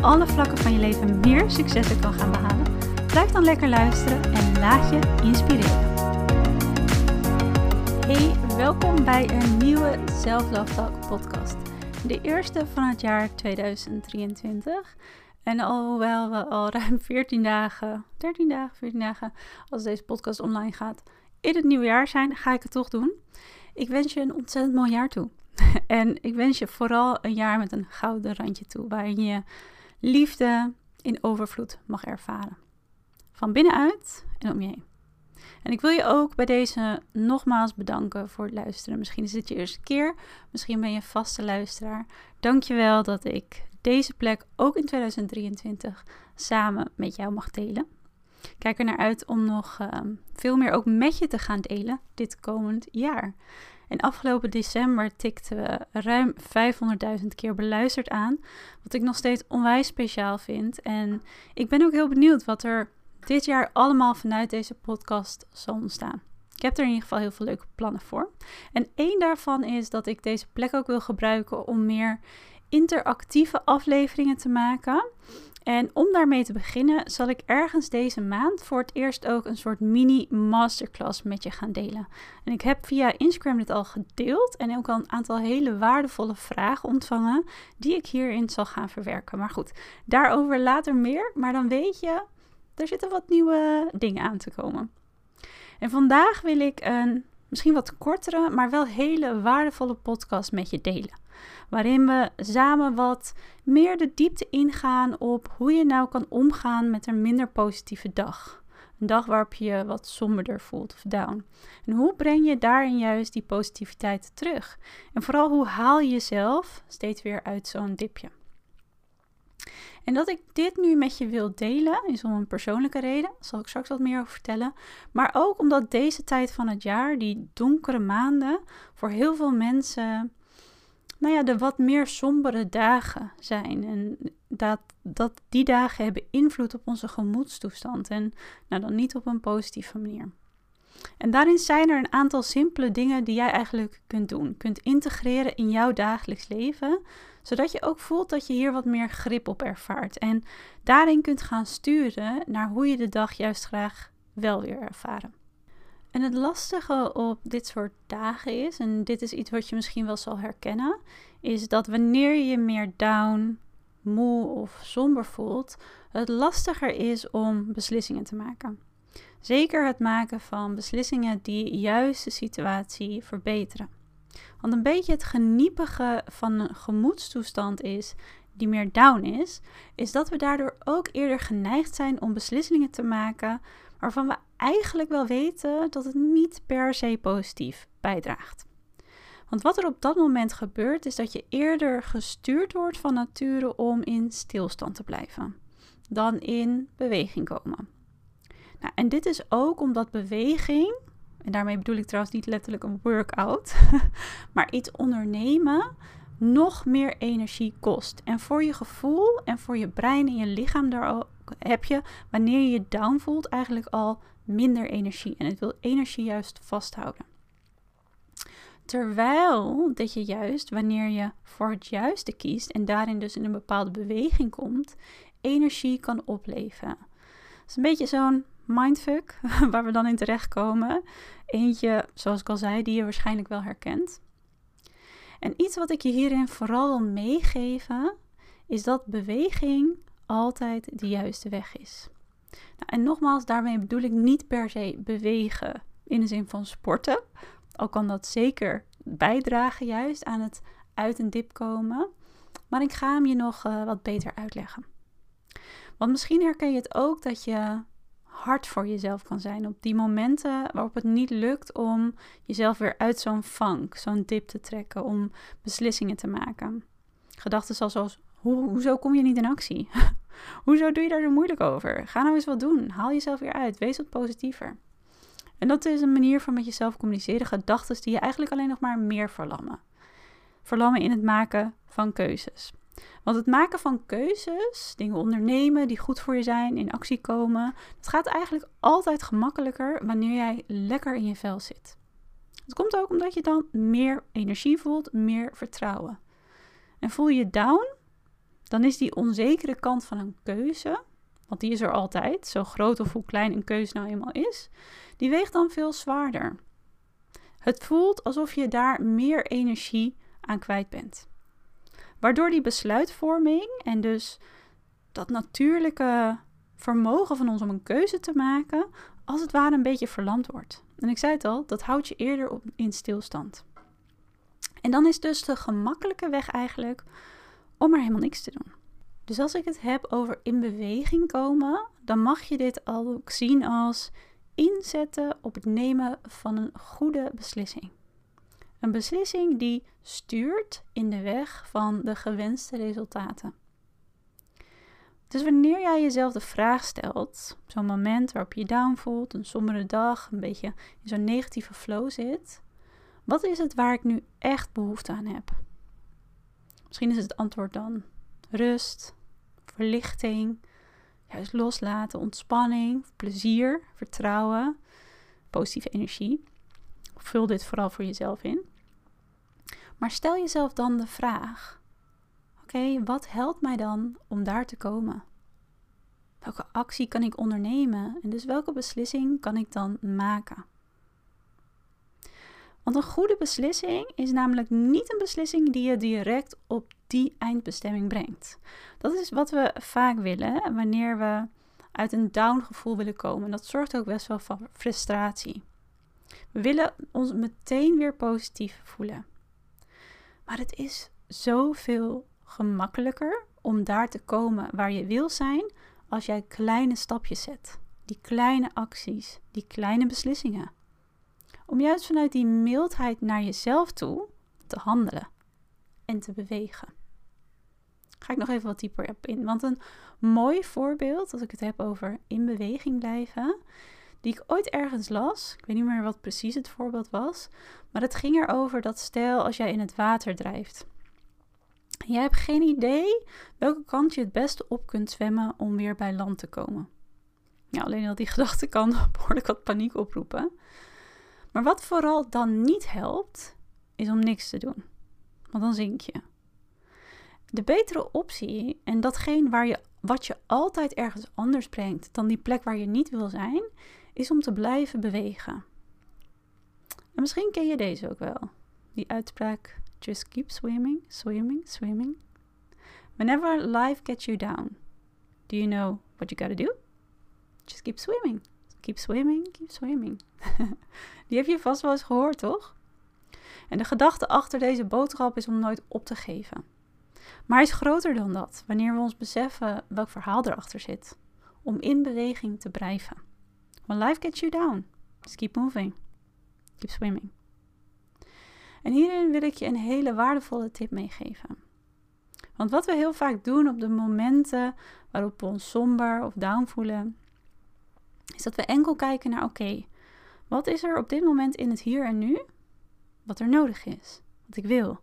alle vlakken van je leven meer successen kan gaan behalen, blijf dan lekker luisteren en laat je inspireren. Hey, welkom bij een nieuwe Self podcast. De eerste van het jaar 2023. En alhoewel we al ruim 14 dagen, 13 dagen, 14 dagen, als deze podcast online gaat, in het nieuwe jaar zijn, ga ik het toch doen. Ik wens je een ontzettend mooi jaar toe. En ik wens je vooral een jaar met een gouden randje toe, waarin je liefde in overvloed mag ervaren. Van binnenuit en om je heen. En ik wil je ook bij deze nogmaals bedanken voor het luisteren. Misschien is dit je eerste keer, misschien ben je vaste luisteraar. Dankjewel dat ik deze plek ook in 2023 samen met jou mag delen. Kijk er naar uit om nog uh, veel meer ook met je te gaan delen dit komend jaar. En afgelopen december tikten we ruim 500.000 keer beluisterd aan. Wat ik nog steeds onwijs speciaal vind. En ik ben ook heel benieuwd wat er dit jaar allemaal vanuit deze podcast zal ontstaan. Ik heb er in ieder geval heel veel leuke plannen voor. En één daarvan is dat ik deze plek ook wil gebruiken om meer interactieve afleveringen te maken. En om daarmee te beginnen, zal ik ergens deze maand voor het eerst ook een soort mini masterclass met je gaan delen. En ik heb via Instagram dit al gedeeld en ook al een aantal hele waardevolle vragen ontvangen die ik hierin zal gaan verwerken. Maar goed, daarover later meer. Maar dan weet je, er zitten wat nieuwe dingen aan te komen. En vandaag wil ik een misschien wat kortere, maar wel hele waardevolle podcast met je delen waarin we samen wat meer de diepte ingaan op hoe je nou kan omgaan met een minder positieve dag. Een dag waarop je je wat somberder voelt of down. En hoe breng je daarin juist die positiviteit terug? En vooral hoe haal je jezelf steeds weer uit zo'n dipje? En dat ik dit nu met je wil delen is om een persoonlijke reden. Daar zal ik straks wat meer over vertellen. Maar ook omdat deze tijd van het jaar, die donkere maanden, voor heel veel mensen nou ja, de wat meer sombere dagen zijn. En dat, dat die dagen hebben invloed op onze gemoedstoestand. En nou dan niet op een positieve manier. En daarin zijn er een aantal simpele dingen die jij eigenlijk kunt doen. Kunt integreren in jouw dagelijks leven. Zodat je ook voelt dat je hier wat meer grip op ervaart. En daarin kunt gaan sturen naar hoe je de dag juist graag wel weer ervaren. En het lastige op dit soort dagen is, en dit is iets wat je misschien wel zal herkennen, is dat wanneer je meer down, moe of somber voelt, het lastiger is om beslissingen te maken. Zeker het maken van beslissingen die juist de situatie verbeteren. Want een beetje het geniepige van een gemoedstoestand is die meer down is, is dat we daardoor ook eerder geneigd zijn om beslissingen te maken waarvan we eigenlijk wel weten dat het niet per se positief bijdraagt. Want wat er op dat moment gebeurt, is dat je eerder gestuurd wordt van nature om in stilstand te blijven dan in beweging komen. Nou, en dit is ook omdat beweging, en daarmee bedoel ik trouwens niet letterlijk een workout, maar iets ondernemen nog meer energie kost. En voor je gevoel en voor je brein en je lichaam daar heb je, wanneer je je down voelt, eigenlijk al minder energie. En het wil energie juist vasthouden. Terwijl dat je juist, wanneer je voor het juiste kiest en daarin dus in een bepaalde beweging komt, energie kan opleveren. Het is een beetje zo'n mindfuck waar we dan in terechtkomen. Eentje, zoals ik al zei, die je waarschijnlijk wel herkent. En iets wat ik je hierin vooral wil meegeven, is dat beweging altijd de juiste weg is. Nou, en nogmaals, daarmee bedoel ik niet per se bewegen in de zin van sporten. Al kan dat zeker bijdragen juist aan het uit een dip komen. Maar ik ga hem je nog uh, wat beter uitleggen. Want misschien herken je het ook dat je hard voor jezelf kan zijn op die momenten waarop het niet lukt om jezelf weer uit zo'n funk, zo'n dip te trekken, om beslissingen te maken. Gedachten zoals, hoe, hoezo kom je niet in actie? Hoezo doe je daar zo moeilijk over? Ga nou eens wat doen. Haal jezelf weer uit. Wees wat positiever. En dat is een manier van met jezelf communiceren. Gedachten die je eigenlijk alleen nog maar meer verlammen. Verlammen in het maken van keuzes. Want het maken van keuzes, dingen ondernemen die goed voor je zijn, in actie komen, dat gaat eigenlijk altijd gemakkelijker wanneer jij lekker in je vel zit. Het komt ook omdat je dan meer energie voelt, meer vertrouwen. En voel je down, dan is die onzekere kant van een keuze, want die is er altijd, zo groot of hoe klein een keuze nou eenmaal is, die weegt dan veel zwaarder. Het voelt alsof je daar meer energie aan kwijt bent. Waardoor die besluitvorming en dus dat natuurlijke vermogen van ons om een keuze te maken, als het ware een beetje verlamd wordt. En ik zei het al, dat houdt je eerder op, in stilstand. En dan is dus de gemakkelijke weg eigenlijk om er helemaal niks te doen. Dus als ik het heb over in beweging komen, dan mag je dit ook zien als inzetten op het nemen van een goede beslissing. Een beslissing die stuurt in de weg van de gewenste resultaten. Dus wanneer jij jezelf de vraag stelt, zo'n moment waarop je je down voelt, een sombere dag, een beetje in zo'n negatieve flow zit, wat is het waar ik nu echt behoefte aan heb? Misschien is het antwoord dan rust, verlichting, juist loslaten, ontspanning, plezier, vertrouwen, positieve energie. Vul dit vooral voor jezelf in. Maar stel jezelf dan de vraag: oké, wat helpt mij dan om daar te komen? Welke actie kan ik ondernemen en dus welke beslissing kan ik dan maken? Want een goede beslissing is namelijk niet een beslissing die je direct op die eindbestemming brengt. Dat is wat we vaak willen wanneer we uit een down gevoel willen komen. Dat zorgt ook best wel voor frustratie. We willen ons meteen weer positief voelen. Maar het is zoveel gemakkelijker om daar te komen waar je wil zijn als jij kleine stapjes zet. Die kleine acties, die kleine beslissingen. Om juist vanuit die mildheid naar jezelf toe te handelen en te bewegen. Ga ik nog even wat dieper op in. Want een mooi voorbeeld, als ik het heb over in beweging blijven, die ik ooit ergens las. Ik weet niet meer wat precies het voorbeeld was. Maar het ging erover dat stel als jij in het water drijft. Jij hebt geen idee welke kant je het beste op kunt zwemmen om weer bij land te komen. Ja, alleen al die gedachte kan behoorlijk wat paniek oproepen. Maar wat vooral dan niet helpt, is om niks te doen. Want dan zink je. De betere optie en datgene waar je, wat je altijd ergens anders brengt dan die plek waar je niet wil zijn, is om te blijven bewegen. En misschien ken je deze ook wel. Die uitspraak: Just keep swimming, swimming, swimming. Whenever life gets you down, do you know what you gotta do? Just keep swimming. Keep swimming, keep swimming. Die heb je vast wel eens gehoord, toch? En de gedachte achter deze boodschap is om nooit op te geven. Maar hij is groter dan dat, wanneer we ons beseffen welk verhaal erachter zit. Om in beweging te blijven. When life gets you down, just keep moving. Keep swimming. En hierin wil ik je een hele waardevolle tip meegeven. Want wat we heel vaak doen op de momenten waarop we ons somber of down voelen, is dat we enkel kijken naar: oké, wat is er op dit moment in het hier en nu wat er nodig is, wat ik wil.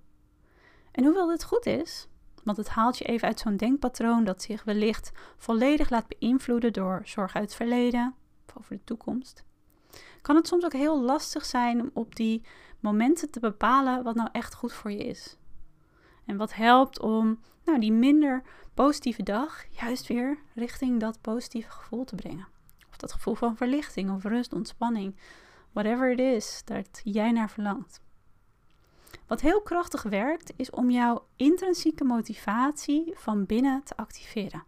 En hoewel dit goed is, want het haalt je even uit zo'n denkpatroon dat zich wellicht volledig laat beïnvloeden door zorg uit het verleden of over de toekomst, kan het soms ook heel lastig zijn om op die momenten te bepalen wat nou echt goed voor je is. En wat helpt om nou, die minder positieve dag juist weer richting dat positieve gevoel te brengen. Dat gevoel van verlichting of rust, ontspanning, whatever it is dat jij naar verlangt. Wat heel krachtig werkt, is om jouw intrinsieke motivatie van binnen te activeren.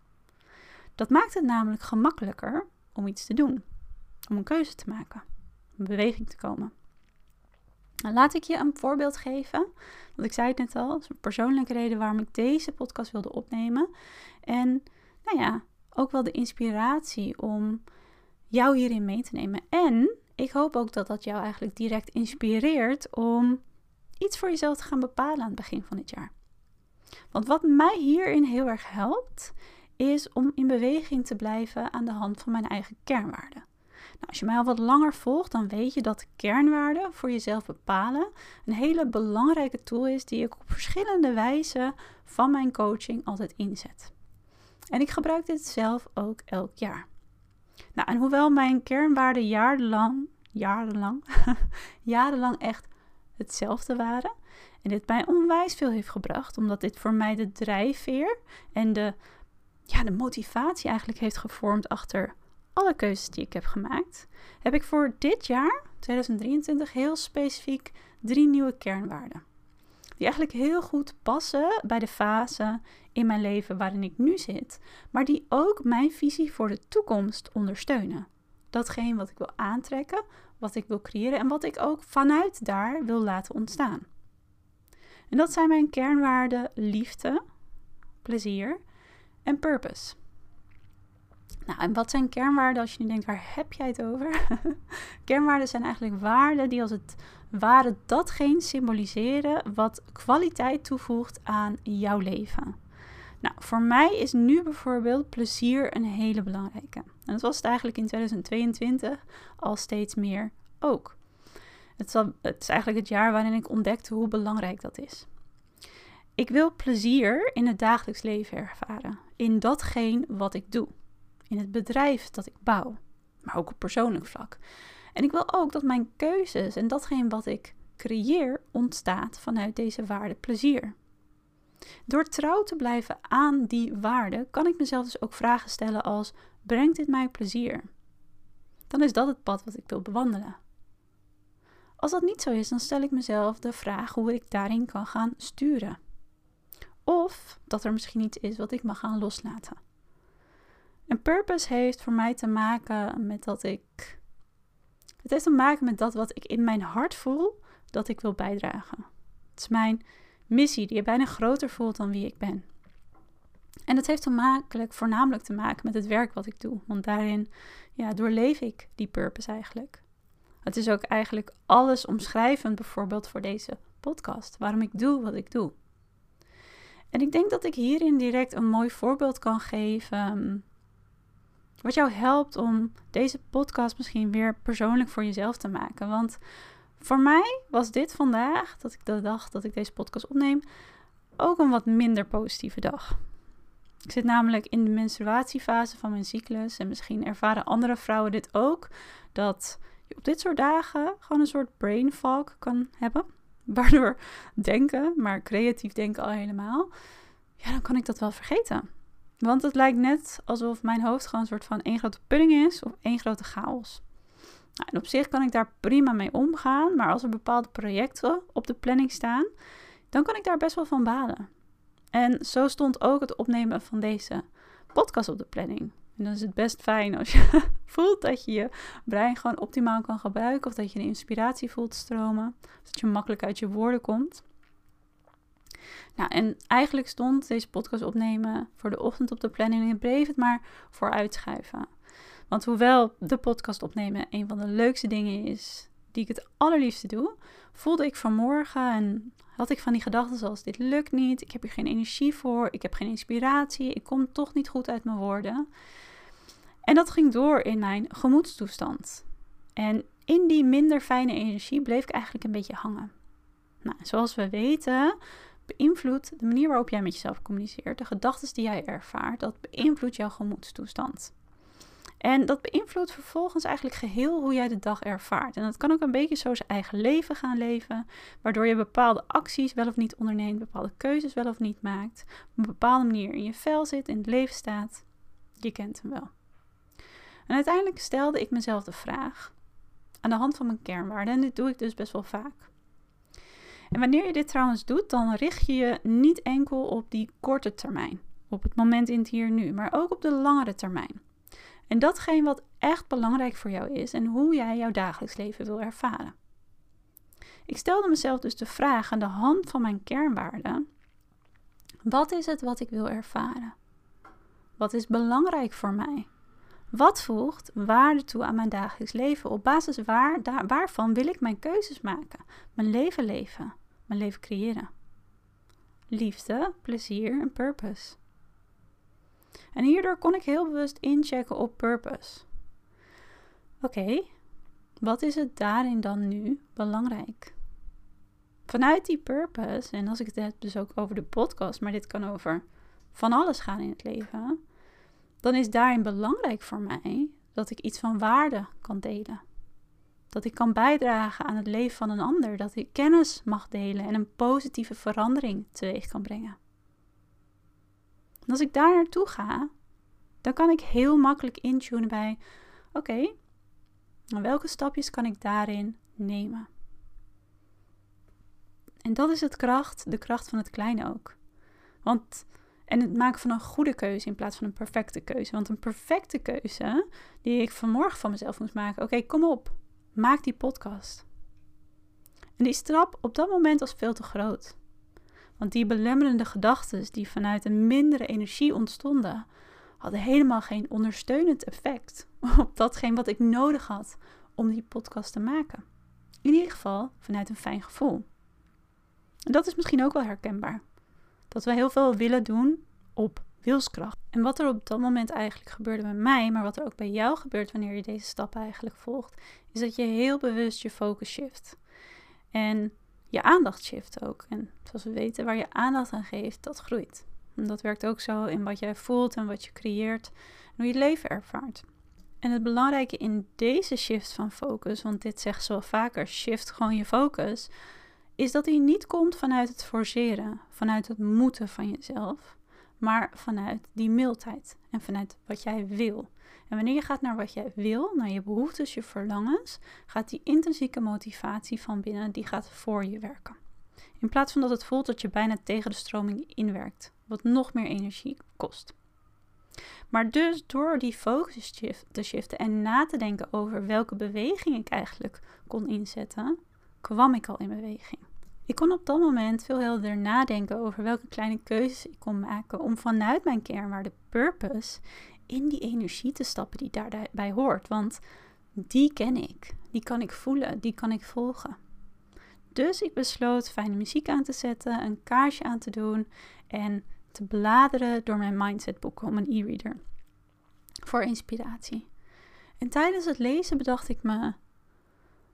Dat maakt het namelijk gemakkelijker om iets te doen, om een keuze te maken, om beweging te komen. Nou, laat ik je een voorbeeld geven. Want ik zei het net al, is een persoonlijke reden waarom ik deze podcast wilde opnemen. En nou ja, ook wel de inspiratie om jou hierin mee te nemen. En ik hoop ook dat dat jou eigenlijk direct inspireert om iets voor jezelf te gaan bepalen aan het begin van dit jaar. Want wat mij hierin heel erg helpt, is om in beweging te blijven aan de hand van mijn eigen kernwaarden. Nou, als je mij al wat langer volgt, dan weet je dat kernwaarden voor jezelf bepalen een hele belangrijke tool is die ik op verschillende wijzen van mijn coaching altijd inzet. En ik gebruik dit zelf ook elk jaar. Nou, en hoewel mijn kernwaarden jarenlang, jarenlang, jarenlang echt hetzelfde waren, en dit mij onwijs veel heeft gebracht, omdat dit voor mij de drijfveer en de, ja, de motivatie eigenlijk heeft gevormd achter alle keuzes die ik heb gemaakt, heb ik voor dit jaar, 2023, heel specifiek drie nieuwe kernwaarden. Die eigenlijk heel goed passen bij de fase in mijn leven waarin ik nu zit, maar die ook mijn visie voor de toekomst ondersteunen. Datgene wat ik wil aantrekken, wat ik wil creëren en wat ik ook vanuit daar wil laten ontstaan. En dat zijn mijn kernwaarden liefde, plezier en purpose. Nou, en wat zijn kernwaarden als je nu denkt, waar heb jij het over? kernwaarden zijn eigenlijk waarden die als het ware datgene symboliseren wat kwaliteit toevoegt aan jouw leven. Nou, voor mij is nu bijvoorbeeld plezier een hele belangrijke. En dat was het eigenlijk in 2022 al steeds meer ook. Het, het is eigenlijk het jaar waarin ik ontdekte hoe belangrijk dat is. Ik wil plezier in het dagelijks leven ervaren. In datgene wat ik doe. In het bedrijf dat ik bouw. Maar ook op persoonlijk vlak. En ik wil ook dat mijn keuzes en datgene wat ik creëer ontstaat vanuit deze waarde plezier. Door trouw te blijven aan die waarde kan ik mezelf dus ook vragen stellen als: brengt dit mij plezier? Dan is dat het pad wat ik wil bewandelen. Als dat niet zo is, dan stel ik mezelf de vraag hoe ik daarin kan gaan sturen. Of dat er misschien iets is wat ik mag gaan loslaten. En purpose heeft voor mij te maken met dat ik. Het heeft te maken met dat wat ik in mijn hart voel dat ik wil bijdragen. Het is mijn missie die je bijna groter voelt dan wie ik ben. En het heeft voornamelijk te maken met het werk wat ik doe. Want daarin ja, doorleef ik die purpose eigenlijk. Het is ook eigenlijk alles omschrijvend, bijvoorbeeld voor deze podcast. Waarom ik doe wat ik doe. En ik denk dat ik hierin direct een mooi voorbeeld kan geven. Wat jou helpt om deze podcast misschien weer persoonlijk voor jezelf te maken. Want voor mij was dit vandaag, dat ik de dag dat ik deze podcast opneem, ook een wat minder positieve dag. Ik zit namelijk in de menstruatiefase van mijn cyclus. En misschien ervaren andere vrouwen dit ook. Dat je op dit soort dagen gewoon een soort brain fog kan hebben. Waardoor denken, maar creatief denken al helemaal. Ja, dan kan ik dat wel vergeten. Want het lijkt net alsof mijn hoofd gewoon een soort van één grote pudding is of één grote chaos. Nou, en op zich kan ik daar prima mee omgaan, maar als er bepaalde projecten op de planning staan, dan kan ik daar best wel van balen. En zo stond ook het opnemen van deze podcast op de planning. En dan is het best fijn als je voelt dat je je brein gewoon optimaal kan gebruiken. Of dat je de inspiratie voelt stromen. Dat je makkelijk uit je woorden komt. Nou, en eigenlijk stond deze podcast opnemen voor de ochtend op de planning. En ik bleef het maar voor uitschuiven. Want hoewel de podcast opnemen een van de leukste dingen is die ik het allerliefste doe, voelde ik vanmorgen en had ik van die gedachten zoals dit lukt niet, ik heb hier geen energie voor, ik heb geen inspiratie, ik kom toch niet goed uit mijn woorden. En dat ging door in mijn gemoedstoestand. En in die minder fijne energie bleef ik eigenlijk een beetje hangen. Nou, zoals we weten, beïnvloedt de manier waarop jij met jezelf communiceert, de gedachten die jij ervaart, dat beïnvloedt jouw gemoedstoestand. En dat beïnvloedt vervolgens eigenlijk geheel hoe jij de dag ervaart. En dat kan ook een beetje zo zijn eigen leven gaan leven, waardoor je bepaalde acties wel of niet onderneemt, bepaalde keuzes wel of niet maakt, op een bepaalde manier in je vel zit, in het leven staat. Je kent hem wel. En uiteindelijk stelde ik mezelf de vraag aan de hand van mijn kernwaarden. En dit doe ik dus best wel vaak. En wanneer je dit trouwens doet, dan richt je je niet enkel op die korte termijn, op het moment in het hier nu, maar ook op de langere termijn. En datgene wat echt belangrijk voor jou is en hoe jij jouw dagelijks leven wil ervaren. Ik stelde mezelf dus de vraag aan de hand van mijn kernwaarden: wat is het wat ik wil ervaren? Wat is belangrijk voor mij? Wat voegt waarde toe aan mijn dagelijks leven? Op basis waar, daar, waarvan wil ik mijn keuzes maken? Mijn leven leven, mijn leven creëren. Liefde, plezier en purpose. En hierdoor kon ik heel bewust inchecken op purpose. Oké, wat is het daarin dan nu belangrijk? Vanuit die purpose, en als ik het heb dus ook over de podcast, maar dit kan over van alles gaan in het leven, dan is daarin belangrijk voor mij dat ik iets van waarde kan delen. Dat ik kan bijdragen aan het leven van een ander, dat ik kennis mag delen en een positieve verandering teweeg kan brengen. En als ik daar naartoe ga, dan kan ik heel makkelijk intunen bij: oké, welke stapjes kan ik daarin nemen? En dat is het kracht, de kracht van het kleine ook. Want, en het maken van een goede keuze in plaats van een perfecte keuze. Want een perfecte keuze, die ik vanmorgen van mezelf moest maken. Oké, kom op, maak die podcast. En die stap op dat moment was veel te groot. Want die belemmerende gedachten die vanuit een mindere energie ontstonden, hadden helemaal geen ondersteunend effect op datgene wat ik nodig had om die podcast te maken. In ieder geval vanuit een fijn gevoel. En dat is misschien ook wel herkenbaar. Dat we heel veel willen doen op wilskracht. En wat er op dat moment eigenlijk gebeurde bij mij, maar wat er ook bij jou gebeurt wanneer je deze stappen eigenlijk volgt, is dat je heel bewust je focus shift. En je aandacht shift ook. En zoals we weten, waar je aandacht aan geeft, dat groeit. En dat werkt ook zo in wat jij voelt en wat je creëert en hoe je leven ervaart. En het belangrijke in deze shift van focus, want dit zegt zo vaker, shift gewoon je focus, is dat die niet komt vanuit het forceren, vanuit het moeten van jezelf, maar vanuit die mildheid en vanuit wat jij wil. En wanneer je gaat naar wat jij wil, naar je behoeftes, je verlangens, gaat die intrinsieke motivatie van binnen, die gaat voor je werken. In plaats van dat het voelt dat je bijna tegen de stroming inwerkt, wat nog meer energie kost. Maar dus door die focus te shiften en na te denken over welke beweging ik eigenlijk kon inzetten, kwam ik al in beweging. Ik kon op dat moment veel helder nadenken over welke kleine keuzes ik kon maken om vanuit mijn kernwaarde purpose in die energie te stappen die daarbij hoort. Want die ken ik, die kan ik voelen, die kan ik volgen. Dus ik besloot fijne muziek aan te zetten, een kaarsje aan te doen en te bladeren door mijn mindsetboek om een e-reader voor inspiratie. En tijdens het lezen bedacht ik me,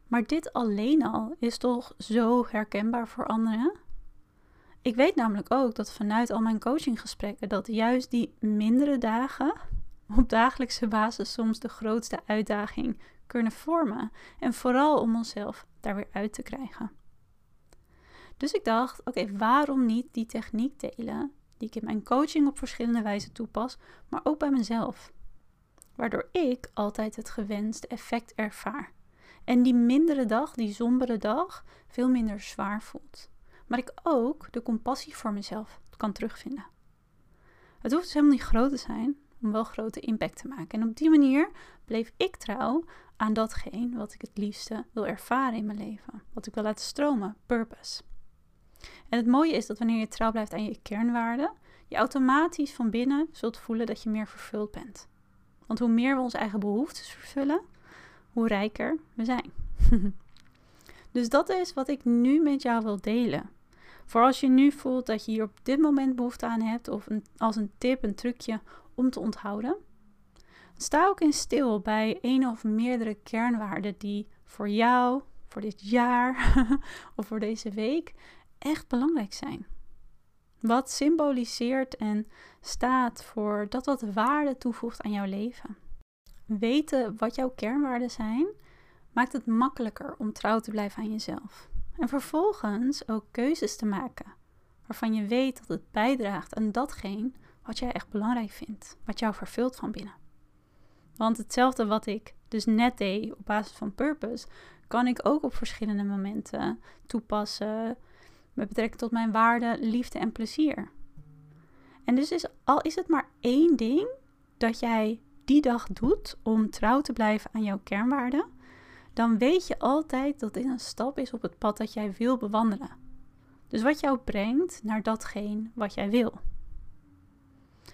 maar dit alleen al is toch zo herkenbaar voor anderen? Ik weet namelijk ook dat vanuit al mijn coachinggesprekken dat juist die mindere dagen op dagelijkse basis soms de grootste uitdaging kunnen vormen. En vooral om onszelf daar weer uit te krijgen. Dus ik dacht, oké, waarom niet die techniek delen die ik in mijn coaching op verschillende wijzen toepas, maar ook bij mezelf? Waardoor ik altijd het gewenste effect ervaar. En die mindere dag, die sombere dag, veel minder zwaar voelt. Maar ik ook de compassie voor mezelf kan terugvinden. Het hoeft dus helemaal niet groot te zijn om wel grote impact te maken. En op die manier bleef ik trouw aan datgene wat ik het liefste wil ervaren in mijn leven. Wat ik wil laten stromen, purpose. En het mooie is dat wanneer je trouw blijft aan je kernwaarden, je automatisch van binnen zult voelen dat je meer vervuld bent. Want hoe meer we onze eigen behoeftes vervullen, hoe rijker we zijn. dus dat is wat ik nu met jou wil delen. Voor als je nu voelt dat je hier op dit moment behoefte aan hebt, of als een tip, een trucje om te onthouden. Sta ook in stil bij een of meerdere kernwaarden die voor jou, voor dit jaar of voor deze week echt belangrijk zijn. Wat symboliseert en staat voor dat wat waarde toevoegt aan jouw leven. Weten wat jouw kernwaarden zijn, maakt het makkelijker om trouw te blijven aan jezelf. En vervolgens ook keuzes te maken waarvan je weet dat het bijdraagt aan datgene wat jij echt belangrijk vindt, wat jou vervult van binnen. Want hetzelfde wat ik dus net deed op basis van purpose, kan ik ook op verschillende momenten toepassen met betrekking tot mijn waarden, liefde en plezier. En dus is, al is het maar één ding dat jij die dag doet om trouw te blijven aan jouw kernwaarden, dan weet je altijd dat dit een stap is op het pad dat jij wil bewandelen. Dus wat jou brengt naar datgene wat jij wil.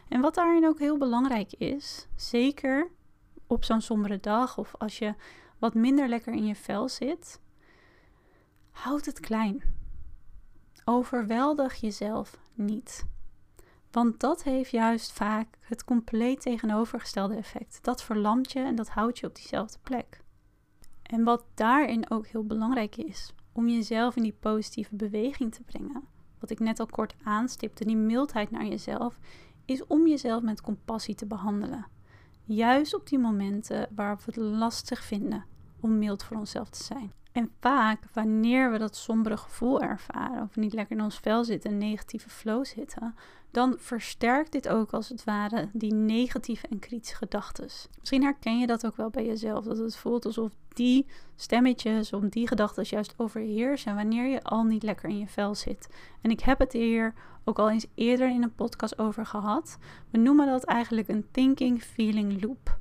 En wat daarin ook heel belangrijk is, zeker op zo'n sombere dag of als je wat minder lekker in je vel zit, houd het klein. Overweldig jezelf niet. Want dat heeft juist vaak het compleet tegenovergestelde effect. Dat verlamt je en dat houdt je op diezelfde plek. En wat daarin ook heel belangrijk is, om jezelf in die positieve beweging te brengen, wat ik net al kort aanstipte, die mildheid naar jezelf, is om jezelf met compassie te behandelen. Juist op die momenten waarop we het lastig vinden om mild voor onszelf te zijn. En vaak, wanneer we dat sombere gevoel ervaren, of niet lekker in ons vel zitten, negatieve flow zitten, dan versterkt dit ook als het ware die negatieve en kritische gedachten. Misschien herken je dat ook wel bij jezelf, dat het voelt alsof die stemmetjes, of die gedachten juist overheersen wanneer je al niet lekker in je vel zit. En ik heb het hier ook al eens eerder in een podcast over gehad. We noemen dat eigenlijk een thinking feeling loop.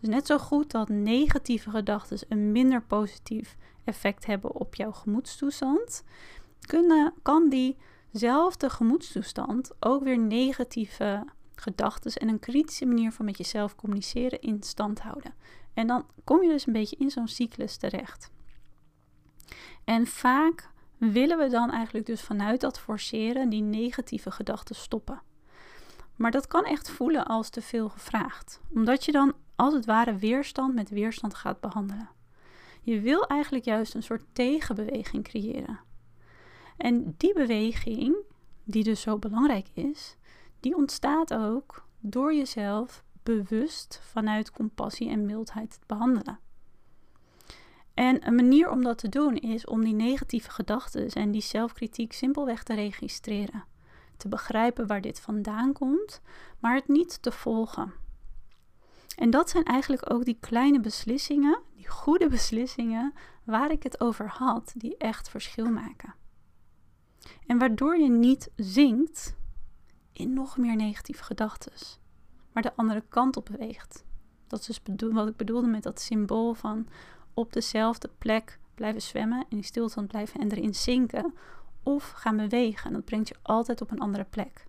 Dus net zo goed dat negatieve gedachten een minder positief effect hebben op jouw gemoedstoestand, kunnen, kan diezelfde gemoedstoestand ook weer negatieve gedachten en een kritische manier van met jezelf communiceren in stand houden. En dan kom je dus een beetje in zo'n cyclus terecht. En vaak willen we dan eigenlijk dus vanuit dat forceren die negatieve gedachten stoppen. Maar dat kan echt voelen als te veel gevraagd, omdat je dan als het ware weerstand met weerstand gaat behandelen. Je wil eigenlijk juist een soort tegenbeweging creëren. En die beweging, die dus zo belangrijk is, die ontstaat ook door jezelf bewust vanuit compassie en mildheid te behandelen. En een manier om dat te doen is om die negatieve gedachten en die zelfkritiek simpelweg te registreren. Te begrijpen waar dit vandaan komt, maar het niet te volgen. En dat zijn eigenlijk ook die kleine beslissingen, die goede beslissingen waar ik het over had, die echt verschil maken. En waardoor je niet zinkt in nog meer negatieve gedachten, maar de andere kant op beweegt. Dat is dus wat ik bedoelde met dat symbool van op dezelfde plek blijven zwemmen, in die stilstand blijven en erin zinken, of gaan bewegen. Dat brengt je altijd op een andere plek.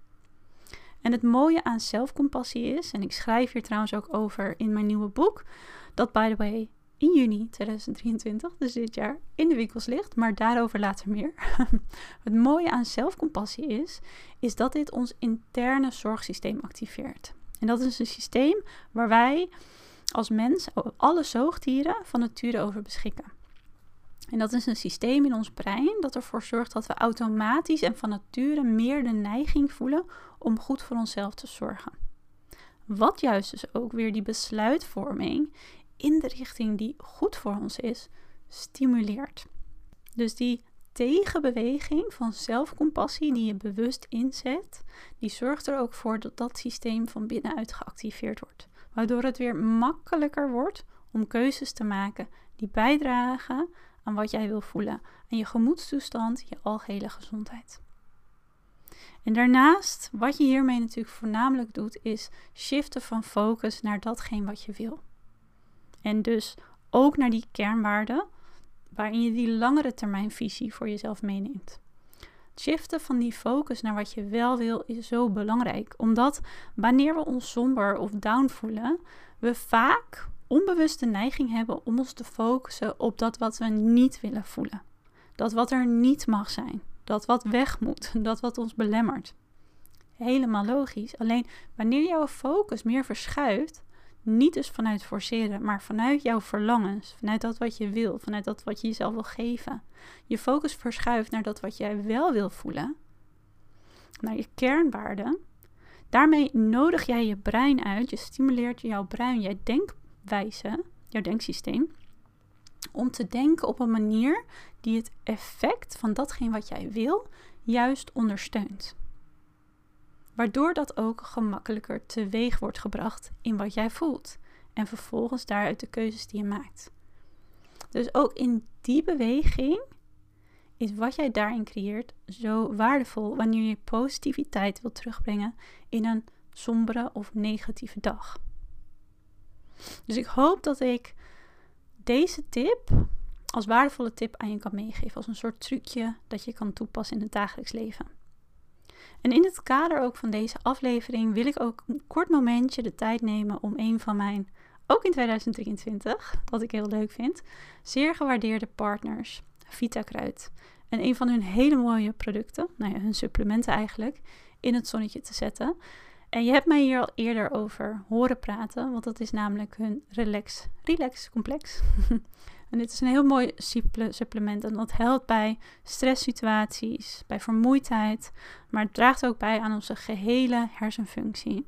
En het mooie aan zelfcompassie is, en ik schrijf hier trouwens ook over in mijn nieuwe boek, dat by the way in juni 2023, dus dit jaar, in de winkels ligt, maar daarover later meer. het mooie aan zelfcompassie is, is dat dit ons interne zorgsysteem activeert. En dat is een systeem waar wij als mens, alle zoogdieren, van nature over beschikken. En dat is een systeem in ons brein dat ervoor zorgt dat we automatisch en van nature meer de neiging voelen om goed voor onszelf te zorgen. Wat juist dus ook weer die besluitvorming in de richting die goed voor ons is, stimuleert. Dus die tegenbeweging van zelfcompassie die je bewust inzet, die zorgt er ook voor dat dat systeem van binnenuit geactiveerd wordt. Waardoor het weer makkelijker wordt om keuzes te maken die bijdragen aan wat jij wil voelen, aan je gemoedstoestand, je algehele gezondheid. En daarnaast, wat je hiermee natuurlijk voornamelijk doet, is shiften van focus naar datgene wat je wil. En dus ook naar die kernwaarden waarin je die langere termijn visie voor jezelf meeneemt. Shiften van die focus naar wat je wel wil is zo belangrijk, omdat wanneer we ons somber of down voelen, we vaak onbewuste neiging hebben om ons te focussen op dat wat we niet willen voelen. Dat wat er niet mag zijn. Dat wat weg moet. Dat wat ons belemmert. Helemaal logisch. Alleen wanneer jouw focus meer verschuift, niet dus vanuit forceren, maar vanuit jouw verlangens, vanuit dat wat je wil, vanuit dat wat je jezelf wil geven. Je focus verschuift naar dat wat jij wel wil voelen, naar je kernwaarden. Daarmee nodig jij je brein uit, je stimuleert jouw brein, jij denkwijze, jouw denksysteem, om te denken op een manier die het effect van datgene wat jij wil juist ondersteunt waardoor dat ook gemakkelijker teweeg wordt gebracht in wat jij voelt en vervolgens daaruit de keuzes die je maakt. Dus ook in die beweging is wat jij daarin creëert zo waardevol wanneer je positiviteit wilt terugbrengen in een sombere of negatieve dag. Dus ik hoop dat ik deze tip als waardevolle tip aan je kan meegeven, als een soort trucje dat je kan toepassen in het dagelijks leven. En in het kader ook van deze aflevering wil ik ook een kort momentje de tijd nemen om een van mijn, ook in 2023, wat ik heel leuk vind, zeer gewaardeerde partners, Vita Kruid. En een van hun hele mooie producten, nou ja, hun supplementen eigenlijk, in het zonnetje te zetten. En je hebt mij hier al eerder over horen praten, want dat is namelijk hun Relax, relax Complex. en dit is een heel mooi supplement en dat helpt bij stresssituaties, bij vermoeidheid, maar het draagt ook bij aan onze gehele hersenfunctie.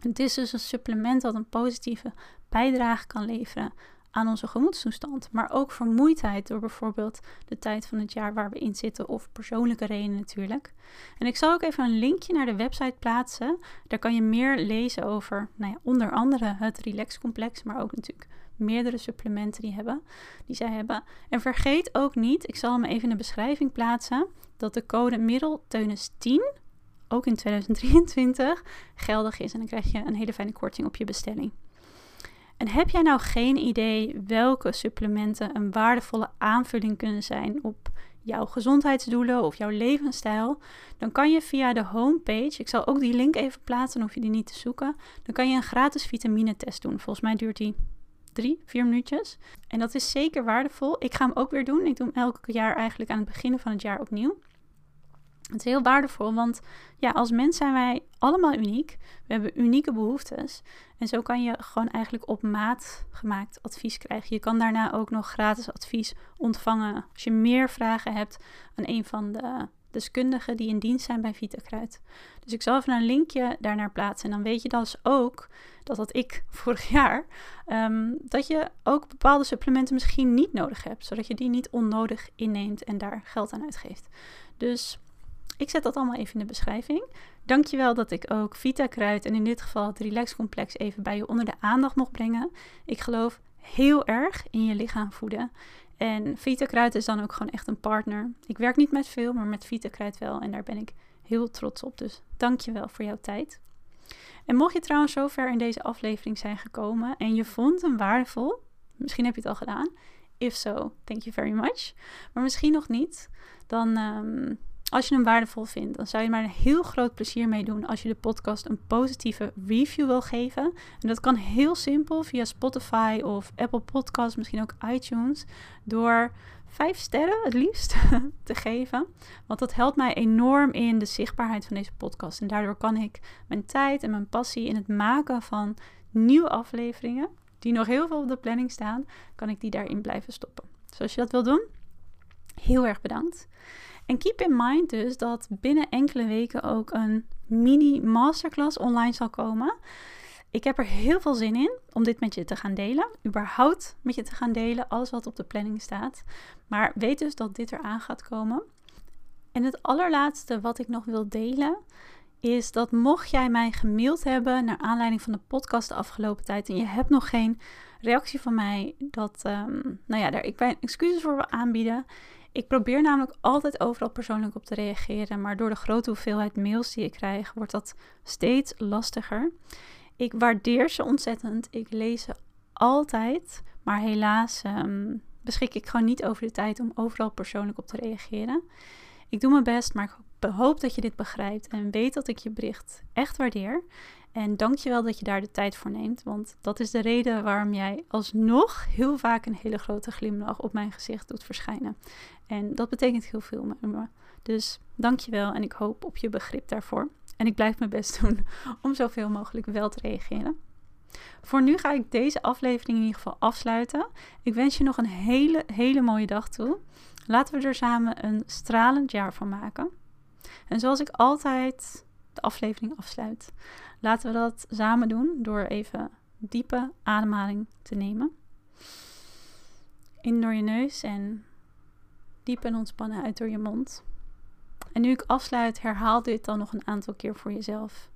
Het is dus een supplement dat een positieve bijdrage kan leveren aan onze gemoedstoestand, maar ook vermoeidheid door bijvoorbeeld de tijd van het jaar waar we in zitten of persoonlijke redenen natuurlijk. En ik zal ook even een linkje naar de website plaatsen. Daar kan je meer lezen over, nou ja, onder andere het Relax Complex, maar ook natuurlijk meerdere supplementen die, hebben, die zij hebben. En vergeet ook niet, ik zal hem even in de beschrijving plaatsen, dat de code middelteunis10 ook in 2023 geldig is en dan krijg je een hele fijne korting op je bestelling. En heb jij nou geen idee welke supplementen een waardevolle aanvulling kunnen zijn op jouw gezondheidsdoelen of jouw levensstijl, dan kan je via de homepage, ik zal ook die link even plaatsen, hoef je die niet te zoeken, dan kan je een gratis vitamine-test doen. Volgens mij duurt die drie, vier minuutjes. En dat is zeker waardevol. Ik ga hem ook weer doen. Ik doe hem elk jaar eigenlijk aan het begin van het jaar opnieuw. Het is heel waardevol, want ja, als mens zijn wij allemaal uniek. We hebben unieke behoeftes. En zo kan je gewoon eigenlijk op maat gemaakt advies krijgen. Je kan daarna ook nog gratis advies ontvangen als je meer vragen hebt aan een van de deskundigen die in dienst zijn bij VitaKruid. Dus ik zal even een linkje daarnaar plaatsen. En dan weet je dus ook, dat had ik vorig jaar, ehm, dat je ook bepaalde supplementen misschien niet nodig hebt. Zodat je die niet onnodig inneemt en daar geld aan uitgeeft. Dus ik zet dat allemaal even in de beschrijving. Dankjewel dat ik ook Vita Kruid en in dit geval het Relax Complex even bij je onder de aandacht mocht brengen. Ik geloof heel erg in je lichaam voeden. En Vita Kruid is dan ook gewoon echt een partner. Ik werk niet met veel, maar met Vita Kruid wel. En daar ben ik heel trots op. Dus dankjewel voor jouw tijd. En mocht je trouwens zover in deze aflevering zijn gekomen en je vond hem waardevol, misschien heb je het al gedaan. If so, thank you very much. Maar misschien nog niet, dan ehm, als je hem waardevol vindt, dan zou je maar een heel groot plezier mee doen als je de podcast een positieve review wil geven. En dat kan heel simpel via Spotify of Apple Podcasts, misschien ook iTunes, door vijf sterren het liefst te geven. Want dat helpt mij enorm in de zichtbaarheid van deze podcast. En daardoor kan ik mijn tijd en mijn passie in het maken van nieuwe afleveringen, die nog heel veel op de planning staan, kan ik die daarin blijven stoppen. Dus als je dat wil doen, heel erg bedankt. En keep in mind dus dat binnen enkele weken ook een mini masterclass online zal komen. Ik heb er heel veel zin in om dit met je te gaan delen. Überhaupt met je te gaan delen, alles wat op de planning staat. Maar weet dus dat dit eraan gaat komen. En het allerlaatste wat ik nog wil delen is dat mocht jij mij gemaild hebben naar aanleiding van de podcast de afgelopen tijd en je hebt nog geen reactie van mij, dat, um, nou ja, daar ik bij excuses voor wil aanbieden. Ik probeer namelijk altijd overal persoonlijk op te reageren, maar door de grote hoeveelheid mails die ik krijg, wordt dat steeds lastiger. Ik waardeer ze ontzettend. Ik lees ze altijd, maar helaas um, beschik ik gewoon niet over de tijd om overal persoonlijk op te reageren. Ik doe mijn best, maar ik hoop dat je dit begrijpt en weet dat ik je bericht echt waardeer. En dank je wel dat je daar de tijd voor neemt, want dat is de reden waarom jij alsnog heel vaak een hele grote glimlach op mijn gezicht doet verschijnen. En dat betekent heel veel met me. Dus dank je wel en ik hoop op je begrip daarvoor. En ik blijf mijn best doen om zoveel mogelijk wel te reageren. Voor nu ga ik deze aflevering in ieder geval afsluiten. Ik wens je nog een hele, hele mooie dag toe. Laten we er samen een stralend jaar van maken. En zoals ik altijd de aflevering afsluit, laten we dat samen doen door even diepe ademhaling te nemen. In door je neus en diep en ontspannen uit door je mond. En nu ik afsluit, herhaal dit dan nog een aantal keer voor jezelf.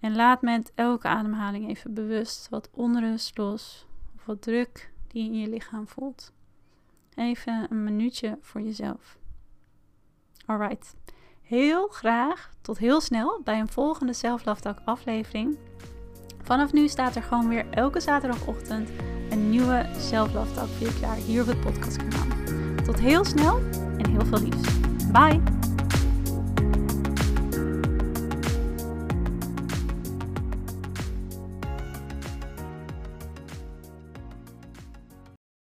En laat met elke ademhaling even bewust wat onrust los of wat druk die je in je lichaam voelt. Even een minuutje voor jezelf. Alright. Heel graag tot heel snel bij een volgende Self aflevering. Vanaf nu staat er gewoon weer elke zaterdagochtend een nieuwe Self Love klaar hier op het podcastkanaal. Tot heel snel en heel veel liefs. Bye!